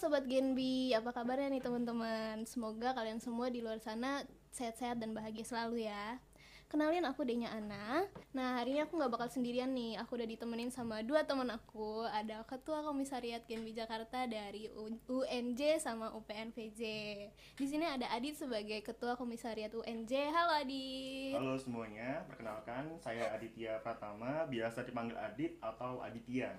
Sobat Genbi, apa kabarnya nih teman-teman? Semoga kalian semua di luar sana sehat-sehat dan bahagia selalu ya. Kenalin aku Denya Ana. Nah hari ini aku gak bakal sendirian nih. Aku udah ditemenin sama dua teman aku. Ada Ketua Komisariat Genbi Jakarta dari UNJ sama UPNVJ Di sini ada Adit sebagai Ketua Komisariat UNJ Halo Adit. Halo semuanya, perkenalkan saya Aditya Pratama. Biasa dipanggil Adit atau Aditya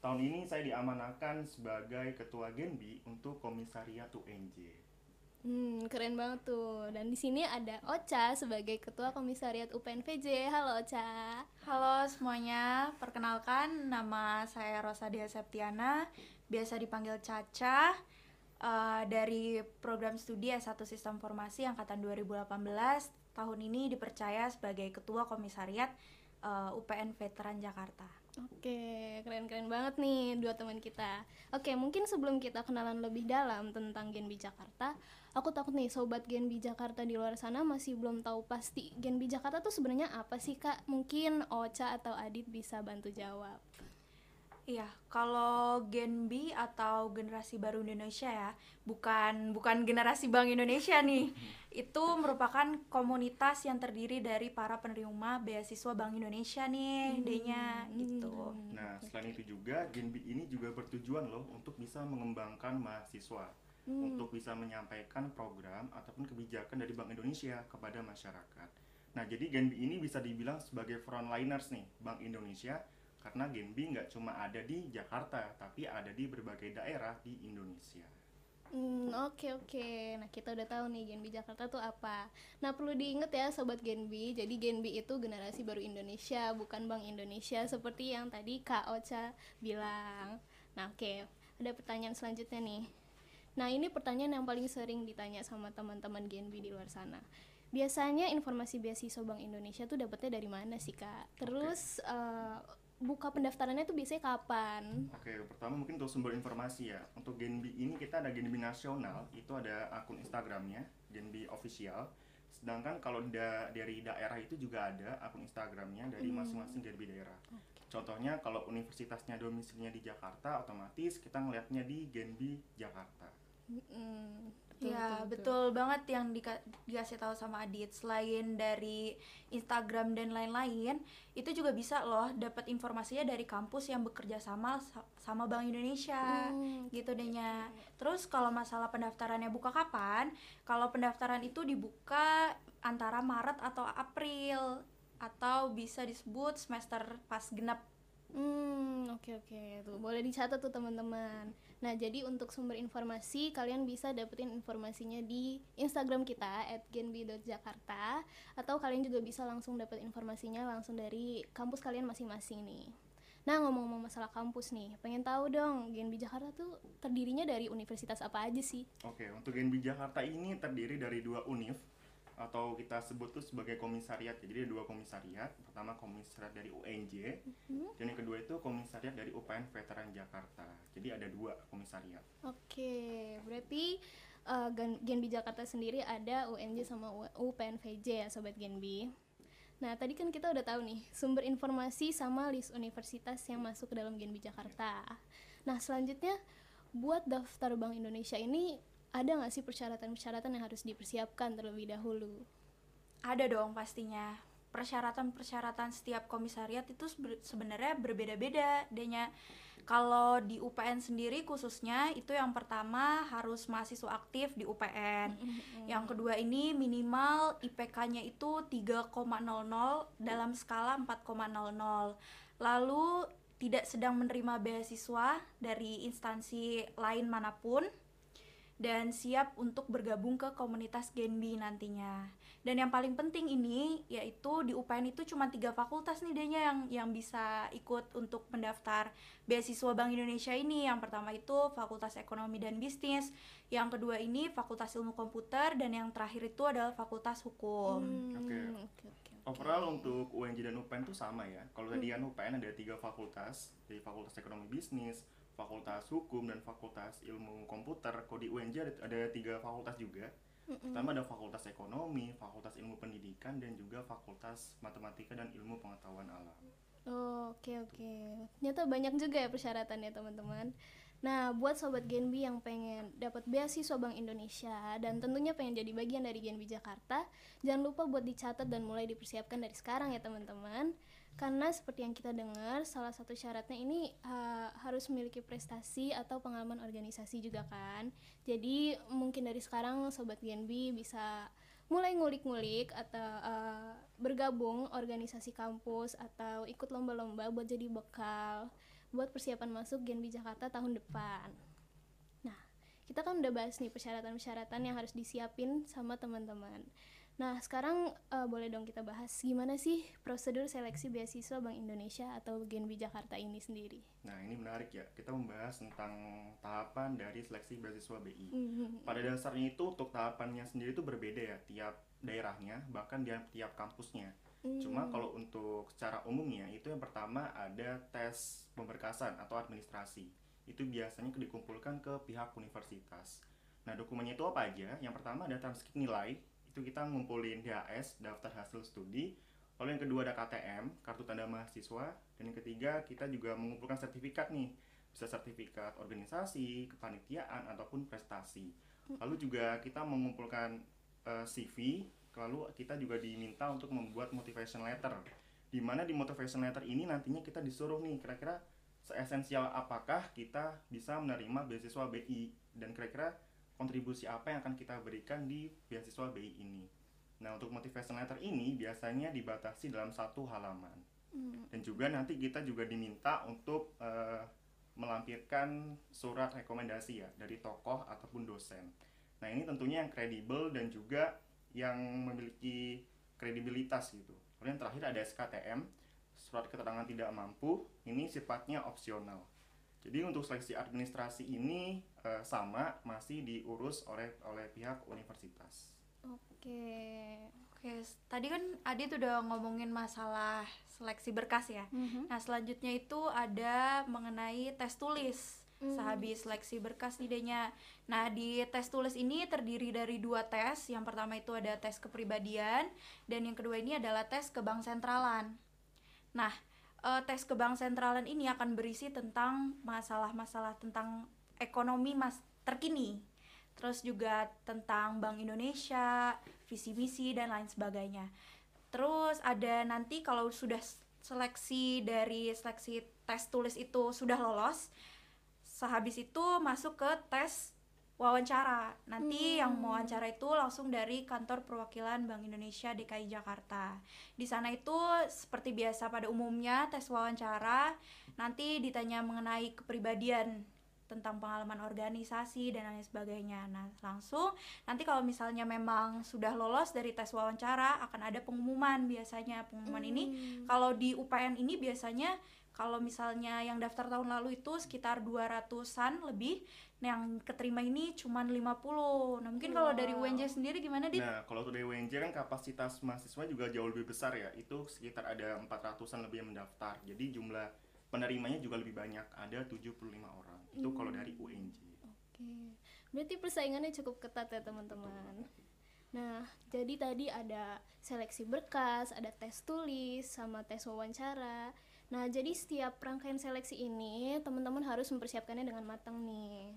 Tahun ini saya diamanahkan sebagai Ketua Genbi untuk Komisariat UNJ. Hmm, keren banget tuh. Dan di sini ada Ocha sebagai Ketua Komisariat UPNVJ. Halo Ocha. Halo semuanya, perkenalkan nama saya Rosadia Septiana, biasa dipanggil Caca. Uh, dari program studi S1 Sistem Formasi angkatan 2018 tahun ini dipercaya sebagai Ketua Komisariat uh, UPN Veteran Jakarta. Oke, keren-keren banget nih dua teman kita. Oke, mungkin sebelum kita kenalan lebih dalam tentang Genbi Jakarta, aku takut nih sobat Genbi Jakarta di luar sana masih belum tahu pasti Genbi Jakarta tuh sebenarnya apa sih Kak? Mungkin Ocha atau Adit bisa bantu jawab. Iya, kalau Gen B atau generasi baru Indonesia ya, bukan bukan generasi Bank Indonesia nih. Itu merupakan komunitas yang terdiri dari para penerima beasiswa Bank Indonesia nih, hmm. D-nya gitu. Nah, selain itu juga Gen B ini juga bertujuan loh untuk bisa mengembangkan mahasiswa. Hmm. Untuk bisa menyampaikan program ataupun kebijakan dari Bank Indonesia kepada masyarakat. Nah, jadi Gen B ini bisa dibilang sebagai frontliners nih Bank Indonesia karena Genbi nggak cuma ada di Jakarta tapi ada di berbagai daerah di Indonesia. Hmm, oke okay, oke. Okay. Nah, kita udah tahu nih Genbi Jakarta tuh apa. Nah, perlu diingat ya sobat Genbi. Jadi Genbi itu generasi baru Indonesia, bukan Bank Indonesia seperti yang tadi Kak Ocha bilang. Nah, oke. Okay. Ada pertanyaan selanjutnya nih. Nah, ini pertanyaan yang paling sering ditanya sama teman-teman Genbi di luar sana. Biasanya informasi beasiswa Bank Indonesia tuh dapetnya dari mana sih, Kak? Terus okay. uh, eh, buka pendaftarannya itu biasanya kapan? Oke, pertama mungkin untuk sumber informasi ya. Untuk Genbi ini kita ada Genbi nasional, itu ada akun Instagramnya, Genbi official. Sedangkan kalau da dari daerah itu juga ada akun Instagramnya dari hmm. masing-masing. Genbi daerah. Okay. Contohnya kalau universitasnya domisilinya di Jakarta, otomatis kita ngelihatnya di Genbi Jakarta. Hmm betul, ya betul, betul. betul banget yang di, dikasih tahu sama Adit selain dari Instagram dan lain-lain itu juga bisa loh dapat informasinya dari kampus yang bekerja sama sama Bank Indonesia hmm, gitu dehnya terus kalau masalah pendaftarannya buka kapan kalau pendaftaran itu dibuka antara Maret atau April atau bisa disebut semester pas genap Hmm, oke okay, oke. Okay. Tuh, boleh dicatat tuh teman-teman. Nah, jadi untuk sumber informasi kalian bisa dapetin informasinya di Instagram kita @genbi.jakarta atau kalian juga bisa langsung dapat informasinya langsung dari kampus kalian masing-masing nih. Nah, ngomong-ngomong masalah kampus nih, pengen tahu dong Genbi Jakarta tuh terdirinya dari universitas apa aja sih? Oke, untuk Genbi Jakarta ini terdiri dari dua univ, atau kita sebut tuh sebagai komisariat. Jadi ada dua komisariat. Pertama komisariat dari UNJ, mm-hmm. dan yang kedua itu komisariat dari UPN Veteran Jakarta. Jadi ada dua komisariat. Oke, berarti uh, Genbi Jakarta sendiri ada UNJ sama UPN VJ ya, sobat Genbi. Nah, tadi kan kita udah tahu nih sumber informasi sama list universitas yang masuk ke dalam Genbi Jakarta. Nah, selanjutnya buat daftar Bank Indonesia ini ada nggak sih persyaratan-persyaratan yang harus dipersiapkan terlebih dahulu? Ada dong pastinya. Persyaratan-persyaratan setiap komisariat itu sebenarnya berbeda-beda. Denya kalau di UPN sendiri khususnya itu yang pertama harus mahasiswa aktif di UPN. Yang kedua ini minimal IPK-nya itu 3,00 dalam skala 4,00. Lalu tidak sedang menerima beasiswa dari instansi lain mana pun dan siap untuk bergabung ke komunitas Genbi nantinya. Dan yang paling penting ini yaitu di UPN itu cuma tiga fakultas nih dehnya yang yang bisa ikut untuk mendaftar beasiswa Bank Indonesia ini. Yang pertama itu Fakultas Ekonomi dan Bisnis, yang kedua ini Fakultas Ilmu Komputer dan yang terakhir itu adalah Fakultas Hukum. Hmm, Oke. Okay. Okay, okay, Overall untuk UNJ dan UPN itu sama ya. Kalau tadi kan UPN ada tiga fakultas, dari Fakultas Ekonomi Bisnis, fakultas hukum dan fakultas ilmu komputer. Kalau di UNJ ada, ada tiga fakultas juga. Pertama ada fakultas ekonomi fakultas ilmu pendidikan dan juga fakultas matematika dan ilmu pengetahuan alam. Oh, oke okay, oke. Okay. ternyata banyak juga ya persyaratannya teman-teman. Nah, buat sobat Genbi yang pengen dapat beasiswa Bank Indonesia dan tentunya pengen jadi bagian dari Genbi Jakarta, jangan lupa buat dicatat dan mulai dipersiapkan dari sekarang ya teman-teman. Karena seperti yang kita dengar, salah satu syaratnya ini uh, harus memiliki prestasi atau pengalaman organisasi juga kan. Jadi mungkin dari sekarang sobat Genbi bisa mulai ngulik-ngulik atau uh, bergabung organisasi kampus atau ikut lomba-lomba buat jadi bekal buat persiapan masuk Genbi Jakarta tahun depan. Nah, kita kan udah bahas nih persyaratan-persyaratan yang harus disiapin sama teman-teman. Nah, sekarang uh, boleh dong kita bahas gimana sih prosedur seleksi beasiswa Bank Indonesia atau Genbi Jakarta ini sendiri. Nah, ini menarik ya. Kita membahas tentang tahapan dari seleksi beasiswa BI. Mm-hmm. Pada dasarnya itu untuk tahapannya sendiri itu berbeda ya tiap daerahnya, bahkan di tiap kampusnya. Hmm. Cuma kalau untuk secara umumnya itu yang pertama ada tes pemberkasan atau administrasi. Itu biasanya dikumpulkan ke pihak universitas. Nah, dokumennya itu apa aja? Yang pertama ada transkrip nilai, itu kita ngumpulin DHS, daftar hasil studi. Lalu yang kedua ada KTM, kartu tanda mahasiswa, dan yang ketiga kita juga mengumpulkan sertifikat nih. Bisa sertifikat organisasi, kepanitiaan ataupun prestasi. Lalu juga kita mengumpulkan uh, eh, CV lalu kita juga diminta untuk membuat motivation letter di mana di motivation letter ini nantinya kita disuruh nih kira-kira seesensial apakah kita bisa menerima beasiswa BI dan kira-kira kontribusi apa yang akan kita berikan di beasiswa BI ini. Nah untuk motivation letter ini biasanya dibatasi dalam satu halaman hmm. dan juga nanti kita juga diminta untuk uh, melampirkan surat rekomendasi ya dari tokoh ataupun dosen. Nah ini tentunya yang kredibel dan juga yang memiliki kredibilitas gitu. Kemudian terakhir ada SKTM, surat keterangan tidak mampu, ini sifatnya opsional. Jadi untuk seleksi administrasi ini e, sama masih diurus oleh oleh pihak universitas. Oke. Oke, tadi kan Adit udah ngomongin masalah seleksi berkas ya. Mm -hmm. Nah, selanjutnya itu ada mengenai tes tulis hmm. sehabis seleksi berkas idenya. Nah, di tes tulis ini terdiri dari dua tes. Yang pertama itu ada tes kepribadian dan yang kedua ini adalah tes ke bank sentralan. Nah, uh, tes ke bank sentralan ini akan berisi tentang masalah-masalah tentang ekonomi mas terkini. Terus juga tentang Bank Indonesia, visi misi dan lain sebagainya. Terus ada nanti kalau sudah seleksi dari seleksi tes tulis itu sudah lolos, sehabis itu masuk ke tes wawancara. Nanti hmm. yang wawancara itu langsung dari kantor perwakilan Bank Indonesia DKI Jakarta. Di sana itu seperti biasa pada umumnya tes wawancara nanti ditanya mengenai kepribadian tentang pengalaman organisasi dan lain sebagainya. Nah, langsung nanti kalau misalnya memang sudah lolos dari tes wawancara akan ada pengumuman biasanya. Pengumuman hmm. ini kalau di UPN ini biasanya kalau misalnya yang daftar tahun lalu itu sekitar 200-an lebih nah yang keterima ini cuma 50 nah mungkin wow. kalau dari UNJ sendiri gimana Dit? Nah kalau dari UNJ kan kapasitas mahasiswa juga jauh lebih besar ya itu sekitar ada 400-an lebih yang mendaftar jadi jumlah penerimanya juga lebih banyak ada 75 orang itu hmm. kalau dari UNJ Oke berarti persaingannya cukup ketat ya teman-teman Nah, jadi tadi ada seleksi berkas, ada tes tulis, sama tes wawancara. Nah, jadi setiap rangkaian seleksi ini teman-teman harus mempersiapkannya dengan matang nih.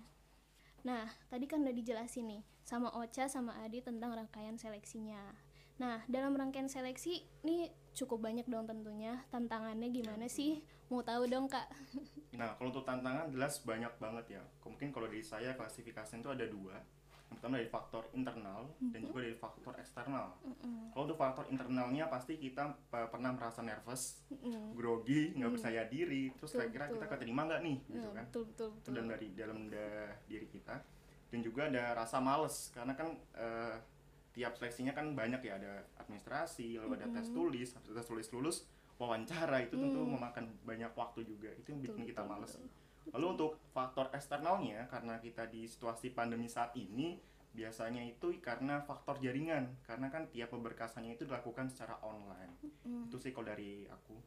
Nah, tadi kan udah dijelasin nih sama Ocha sama Adi tentang rangkaian seleksinya. Nah, dalam rangkaian seleksi nih cukup banyak dong tentunya. Tantangannya gimana sih? Mau tahu dong, Kak? Nah, kalau untuk tantangan jelas banyak banget ya. Mungkin kalau dari saya klasifikasi itu ada dua pertama dari faktor internal mm-hmm. dan juga dari faktor eksternal. Mm-hmm. Kalau untuk faktor internalnya pasti kita uh, pernah merasa nervous, mm-hmm. grogi, nggak mm-hmm. percaya diri, terus kira-kira kita keterima nggak nih, gitu kan? Betul, betul, betul. Itu dan dari dalam da, diri kita. Dan juga ada rasa males karena kan uh, tiap seleksinya kan banyak ya ada administrasi, lalu mm-hmm. ada tes tulis, tes tulis lulus, wawancara itu tentu mm. memakan banyak waktu juga. Itu yang bikin kita males. Lalu untuk faktor eksternalnya karena kita di situasi pandemi saat ini Biasanya itu karena faktor jaringan, karena kan tiap pemberkasannya itu dilakukan secara online. Mm. Itu sih kalau dari aku.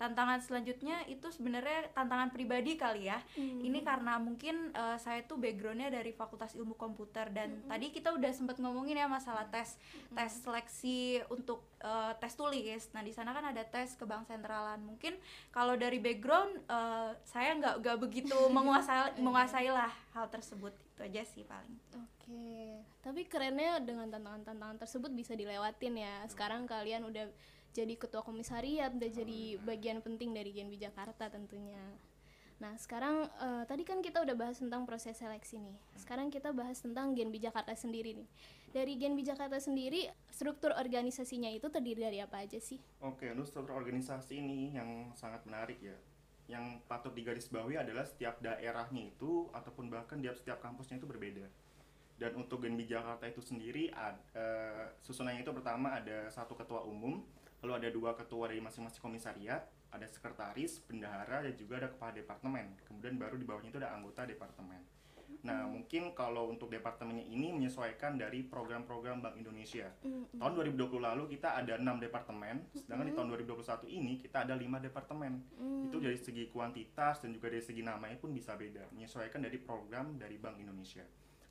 tantangan selanjutnya itu sebenarnya tantangan pribadi kali ya. Mm. ini karena mungkin eh, saya tuh backgroundnya dari Fakultas Ilmu Komputer dan tadi kita udah sempat ngomongin ya masalah tes tes seleksi untuk eh, tes tulis. Nah di sana kan ada tes ke bank sentralan mungkin kalau dari background eh, saya nggak nggak begitu menguasai menguasai lah hal tersebut itu aja sih paling Oke, tapi kerennya dengan tantangan-tantangan tersebut bisa dilewatin ya. Sekarang kalian udah jadi ketua komisariat, udah jadi bagian penting dari Genbi Jakarta tentunya. Nah, sekarang eh, tadi kan kita udah bahas tentang proses seleksi nih. Sekarang kita bahas tentang Genbi Jakarta sendiri nih. Dari Genbi Jakarta sendiri, struktur organisasinya itu terdiri dari apa aja sih? Oke, untuk struktur organisasi ini yang sangat menarik ya. Yang patut digarisbawahi adalah setiap daerahnya itu ataupun bahkan di setiap kampusnya itu berbeda. Dan untuk Genbi Jakarta itu sendiri, ad- eh, susunannya itu pertama ada satu ketua umum, lalu ada dua ketua dari masing-masing komisariat, ada sekretaris, bendahara, dan juga ada kepala departemen. Kemudian baru di bawahnya itu ada anggota departemen. Nah, mungkin kalau untuk departemennya ini menyesuaikan dari program-program Bank Indonesia. Tahun 2020 lalu kita ada 6 departemen, sedangkan di tahun 2021 ini kita ada 5 departemen. Itu dari segi kuantitas dan juga dari segi namanya pun bisa beda, menyesuaikan dari program dari Bank Indonesia.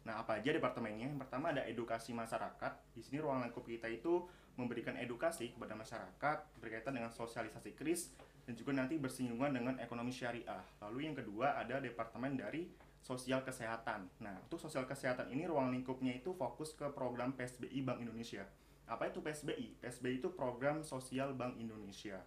Nah, apa aja departemennya? Yang pertama ada edukasi masyarakat. Di sini ruang lingkup kita itu memberikan edukasi kepada masyarakat berkaitan dengan sosialisasi kris dan juga nanti bersinggungan dengan ekonomi syariah. Lalu yang kedua ada departemen dari sosial kesehatan. Nah, untuk sosial kesehatan ini ruang lingkupnya itu fokus ke program PSBI Bank Indonesia. Apa itu PSBI? PSBI itu program sosial Bank Indonesia.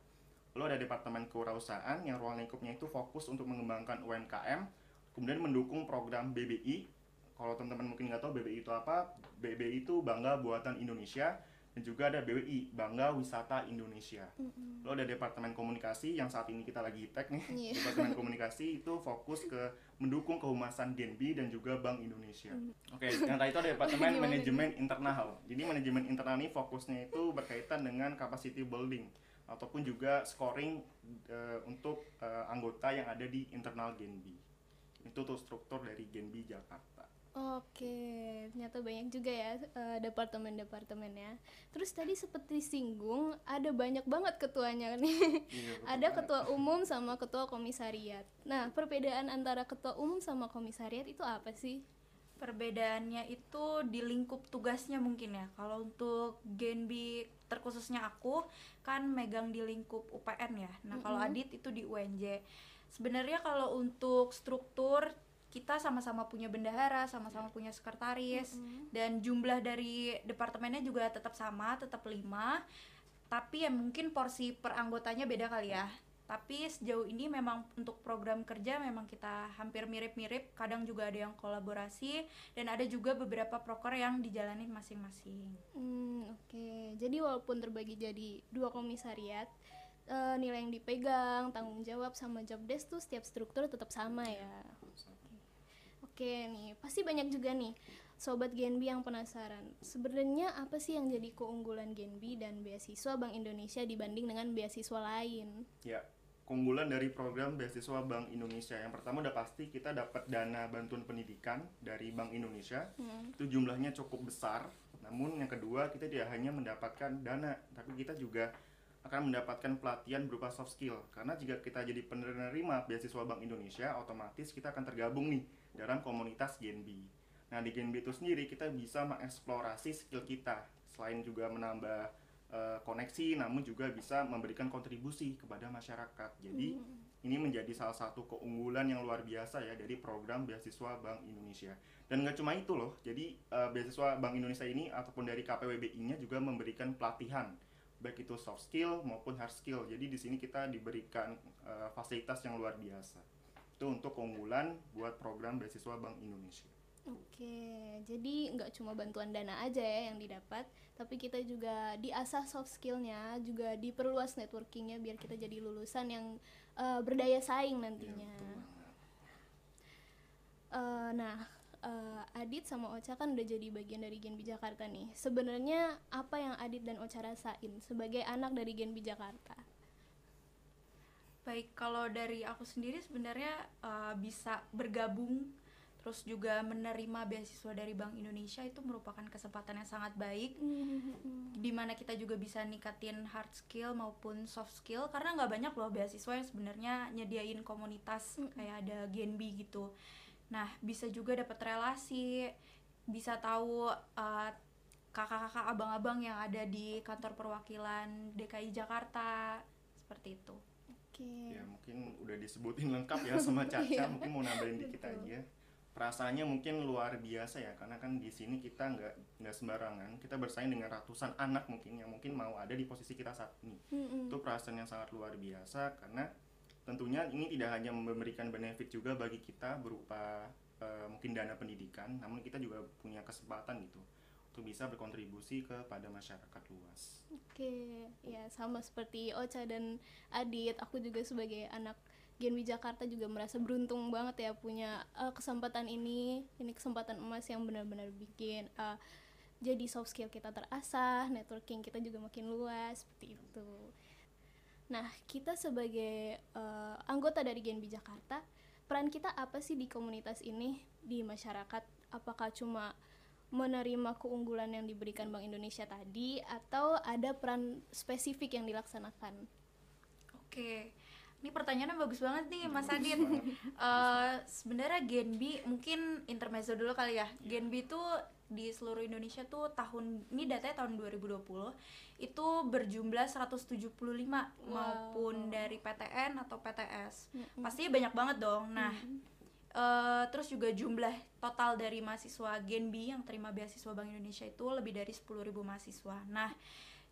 Lalu ada departemen kewirausahaan yang ruang lingkupnya itu fokus untuk mengembangkan UMKM, kemudian mendukung program BBI. Kalau teman-teman mungkin nggak tahu BBI itu apa, BBI itu Bangga Buatan Indonesia, dan juga ada BWI, Bangga Wisata Indonesia. Lalu ada Departemen Komunikasi yang saat ini kita lagi tag nih. Iya. Departemen Komunikasi itu fokus ke mendukung kehumasan Genbi dan juga Bank Indonesia. Oke, yang tadi itu ada Departemen Manajemen Internal. Jadi manajemen internal ini fokusnya itu berkaitan dengan capacity building ataupun juga scoring eh, untuk eh, anggota yang ada di internal Genbi. Itu tuh struktur dari Genbi Jakarta. Oke, ternyata banyak juga ya eh, departemen-departemennya. Terus tadi seperti singgung, ada banyak banget ketuanya nih. Iya, ada ketua umum sama ketua komisariat. Nah, perbedaan antara ketua umum sama komisariat itu apa sih? perbedaannya itu di lingkup tugasnya mungkin ya kalau untuk Genbi terkhususnya aku kan megang di lingkup UPN ya nah kalau Adit itu di UNJ sebenarnya kalau untuk struktur kita sama-sama punya bendahara sama-sama punya sekretaris dan jumlah dari departemennya juga tetap sama tetap lima. Tapi ya mungkin porsi per anggotanya beda kali ya. Tapi sejauh ini memang untuk program kerja memang kita hampir mirip-mirip. Kadang juga ada yang kolaborasi dan ada juga beberapa proker yang dijalanin masing-masing. Hmm, oke. Jadi walaupun terbagi jadi dua komisariat, eh, nilai yang dipegang, tanggung jawab sama job desk tuh setiap struktur tetap sama ya. Oke nih, pasti banyak juga nih sobat Genbi yang penasaran. Sebenarnya apa sih yang jadi keunggulan Genbi dan beasiswa Bank Indonesia dibanding dengan beasiswa lain? Ya, keunggulan dari program beasiswa Bank Indonesia yang pertama udah pasti kita dapat dana bantuan pendidikan dari Bank Indonesia Hmm. itu jumlahnya cukup besar. Namun yang kedua kita tidak hanya mendapatkan dana, tapi kita juga akan mendapatkan pelatihan berupa soft skill. Karena jika kita jadi penerima beasiswa Bank Indonesia, otomatis kita akan tergabung nih dalam komunitas Genbi. Nah di Genbi itu sendiri kita bisa mengeksplorasi skill kita, selain juga menambah eh, koneksi, namun juga bisa memberikan kontribusi kepada masyarakat. Jadi ini menjadi salah satu keunggulan yang luar biasa ya dari program beasiswa Bank Indonesia. Dan nggak cuma itu loh, jadi eh, beasiswa Bank Indonesia ini ataupun dari KPWBI-nya juga memberikan pelatihan baik itu soft skill maupun hard skill. Jadi di sini kita diberikan eh, fasilitas yang luar biasa. Itu untuk keunggulan buat program beasiswa Bank Indonesia. Oke, jadi nggak cuma bantuan dana aja ya yang didapat, tapi kita juga diasah soft skillnya, juga diperluas networkingnya biar kita jadi lulusan yang eh, berdaya saing nantinya. Betul banget. Eh, nah, eh, Adit sama Ocha kan udah jadi bagian dari Genbi Jakarta nih. Sebenarnya apa yang Adit dan Ocha rasain sebagai anak dari Genbi Jakarta? baik kalau dari aku sendiri sebenarnya uh, bisa bergabung terus juga menerima beasiswa dari Bank Indonesia itu merupakan kesempatan yang sangat baik Hmm. di mana kita juga bisa ningkatin hard skill maupun soft skill karena nggak banyak loh beasiswa yang sebenarnya nyediain komunitas Mm. kayak ada Genbi gitu nah bisa juga dapat relasi bisa tahu uh, kakak-kakak abang-abang yang ada di kantor perwakilan DKI Jakarta seperti itu Oke. Ya mungkin udah disebutin lengkap ya sama Caca, Iya. mungkin mau nambahin dikit Betul. aja. Perasaannya mungkin luar biasa ya, karena kan di sini kita nggak nggak sembarangan, kita bersaing dengan ratusan anak mungkin yang mungkin mau ada di posisi kita saat ini. Mm-mm. Itu perasaan yang sangat luar biasa karena tentunya ini tidak hanya memberikan benefit juga bagi kita berupa eh, mungkin dana pendidikan, namun kita juga punya kesempatan gitu untuk bisa berkontribusi kepada masyarakat luas. Oke, ya sama seperti Ocha dan Adit, aku juga sebagai anak Genbi Jakarta juga merasa beruntung banget ya punya eh, kesempatan ini. Ini kesempatan emas yang benar-benar bikin eh, jadi soft skill kita terasah, networking kita juga makin luas seperti itu. Nah, kita sebagai eh, anggota dari Genbi Jakarta, peran kita apa sih di komunitas ini di masyarakat? Apakah cuma menerima keunggulan yang diberikan Bank Indonesia tadi atau ada peran spesifik yang dilaksanakan? Oke, ini pertanyaannya bagus banget nih Mas Adit. Eh, Sebenarnya Genbi mungkin intermezzo dulu kali ya. Genbi itu di seluruh Indonesia tuh tahun ini datanya tahun 2020 itu berjumlah 175 maupun dari PTN atau PTS. Mm-mm. Pastinya banyak banget dong. Nah, eh, terus juga jumlah total dari mahasiswa Genbi yang terima beasiswa Bank Indonesia itu lebih dari 10.000 mahasiswa. Nah,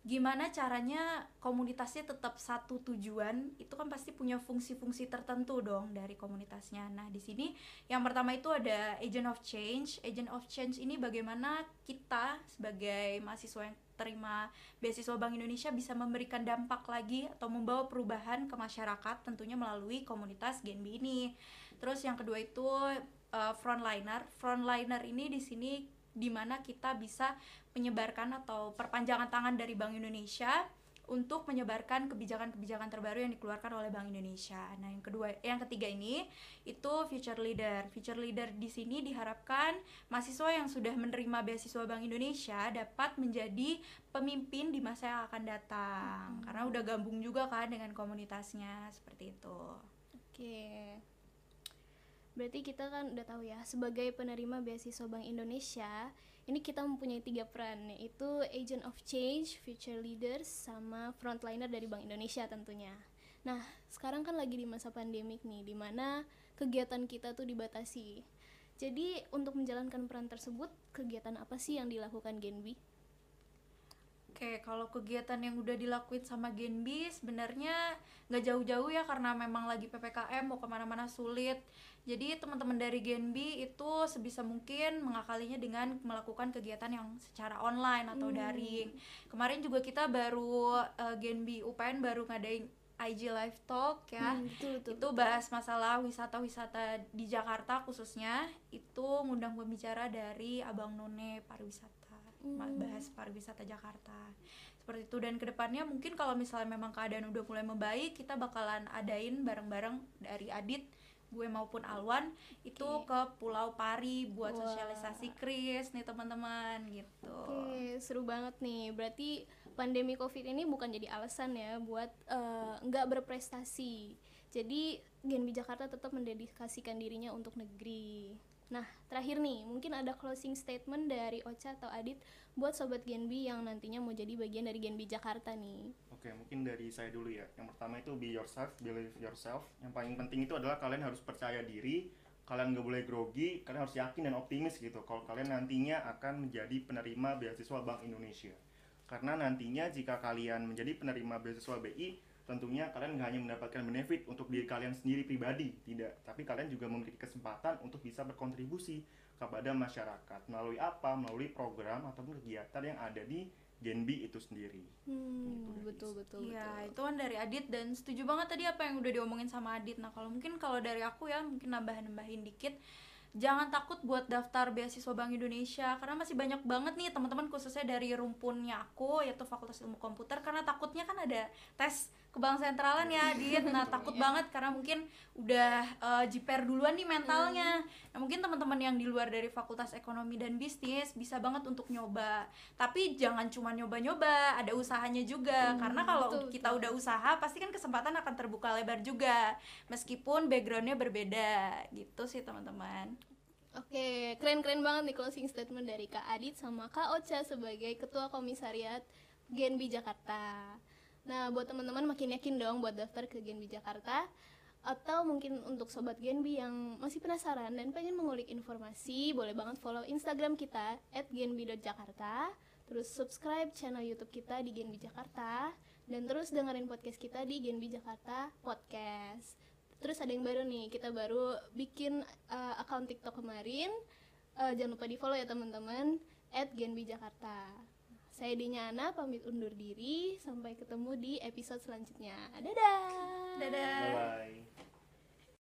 gimana caranya komunitasnya tetap satu tujuan itu kan pasti punya fungsi-fungsi tertentu dong dari komunitasnya. Nah di sini yang pertama itu ada agent of change. Agent of change ini bagaimana kita sebagai mahasiswa yang terima beasiswa Bank Indonesia bisa memberikan dampak lagi atau membawa perubahan ke masyarakat tentunya melalui komunitas Genbi ini. Terus yang kedua itu uh, frontliner. Frontliner ini di sini di mana kita bisa menyebarkan atau perpanjangan tangan dari Bank Indonesia untuk menyebarkan kebijakan-kebijakan terbaru yang dikeluarkan oleh Bank Indonesia. Nah, yang kedua, yang ketiga ini itu future leader. Future leader di sini diharapkan mahasiswa yang sudah menerima beasiswa Bank Indonesia dapat menjadi pemimpin di masa yang akan datang. Karena udah gabung juga kan dengan komunitasnya seperti itu. Oke. Berarti kita kan udah tahu ya, sebagai penerima beasiswa Bank Indonesia, ini kita mempunyai tiga peran, yaitu agent of change, future leaders, sama frontliner dari Bank Indonesia tentunya. Nah, sekarang kan lagi di masa pandemik nih, di mana kegiatan kita tuh dibatasi. Jadi, untuk menjalankan peran tersebut, kegiatan apa sih yang dilakukan Genbi? Oke, kalau kegiatan yang udah dilakuin sama Genbi sebenarnya nggak jauh-jauh ya karena memang lagi PPKM mau ke mana-mana sulit. Jadi teman-teman dari Genbi itu sebisa mungkin mengakalinya dengan melakukan kegiatan yang secara online atau Hmm. daring. Kemarin juga kita baru eh, Genbi UPN baru ngadain IG Live Talk ya Hmm, betul, betul, itu bahas masalah wisata-wisata di Jakarta khususnya itu ngundang pembicara dari Abang None pariwisata Hmm. bahas pariwisata Jakarta seperti itu dan ke depannya mungkin kalau misalnya memang keadaan udah mulai membaik kita bakalan adain bareng-bareng dari Adit gue maupun Alwan itu ke Pulau Pari buat Wah. sosialisasi kris nih teman-teman gitu Oke, seru banget nih. Berarti pandemi COVID ini bukan jadi alasan ya buat eh, nggak berprestasi. Jadi Genbi Jakarta tetap mendedikasikan dirinya untuk negeri. Nah, terakhir nih, mungkin ada closing statement dari Ocha atau Adit buat sobat Genbi yang nantinya mau jadi bagian dari Genbi Jakarta nih. Oke, mungkin dari saya dulu ya. Yang pertama itu be yourself, believe yourself. Yang paling penting itu adalah kalian harus percaya diri, kalian nggak boleh grogi, kalian harus yakin dan optimis gitu. Kalau kalian nantinya akan menjadi penerima beasiswa Bank Indonesia. Karena nantinya jika kalian menjadi penerima beasiswa BI, tentunya kalian nggak hanya mendapatkan benefit untuk diri kalian sendiri pribadi, tidak. Tapi kalian juga memiliki kesempatan untuk bisa berkontribusi kepada masyarakat melalui apa? Melalui program ataupun kegiatan yang ada di Genbi itu sendiri. Hmm, Gitu, betul betul Iya, betul. itu kan dari Adit dan setuju banget tadi apa yang udah diomongin sama Adit. Nah, kalau mungkin kalau dari aku ya mungkin nambahin-nambahin dikit. Jangan takut buat daftar beasiswa Bank Indonesia karena masih banyak banget nih teman-teman khususnya dari rumpunnya aku yaitu Fakultas Ilmu Komputer karena takutnya kan ada tes ke bank sentralan ya Dit nah takut banget karena mungkin udah uh, jiper duluan nih mentalnya. Nah mungkin teman-teman yang di luar dari fakultas ekonomi dan bisnis bisa banget untuk nyoba. Tapi jangan cuma nyoba-nyoba ada usahanya juga. Karena kalau betul, kita udah usaha pasti kan kesempatan akan terbuka lebar juga. Meskipun backgroundnya berbeda. Gitu sih teman-teman. Oke, keren-keren banget nih closing statement dari Kak Adit sama Kak Ocha sebagai Ketua Komisariat Genbi Jakarta. Nah, buat teman-teman makin yakin dong buat daftar ke Genbi Jakarta atau mungkin untuk sobat Genbi yang masih penasaran dan pengen mengulik informasi, boleh banget follow Instagram kita @genbi.jakarta, terus subscribe channel YouTube kita di Genbi Jakarta dan terus dengerin podcast kita di Genbi Jakarta Podcast. Terus ada yang baru nih, kita baru bikin uh, account TikTok kemarin. Uh, jangan lupa di follow ya teman-teman @genbi Jakarta. Saya Dinyana pamit undur diri. Sampai ketemu di episode selanjutnya. Dadah. dadah Bye bye.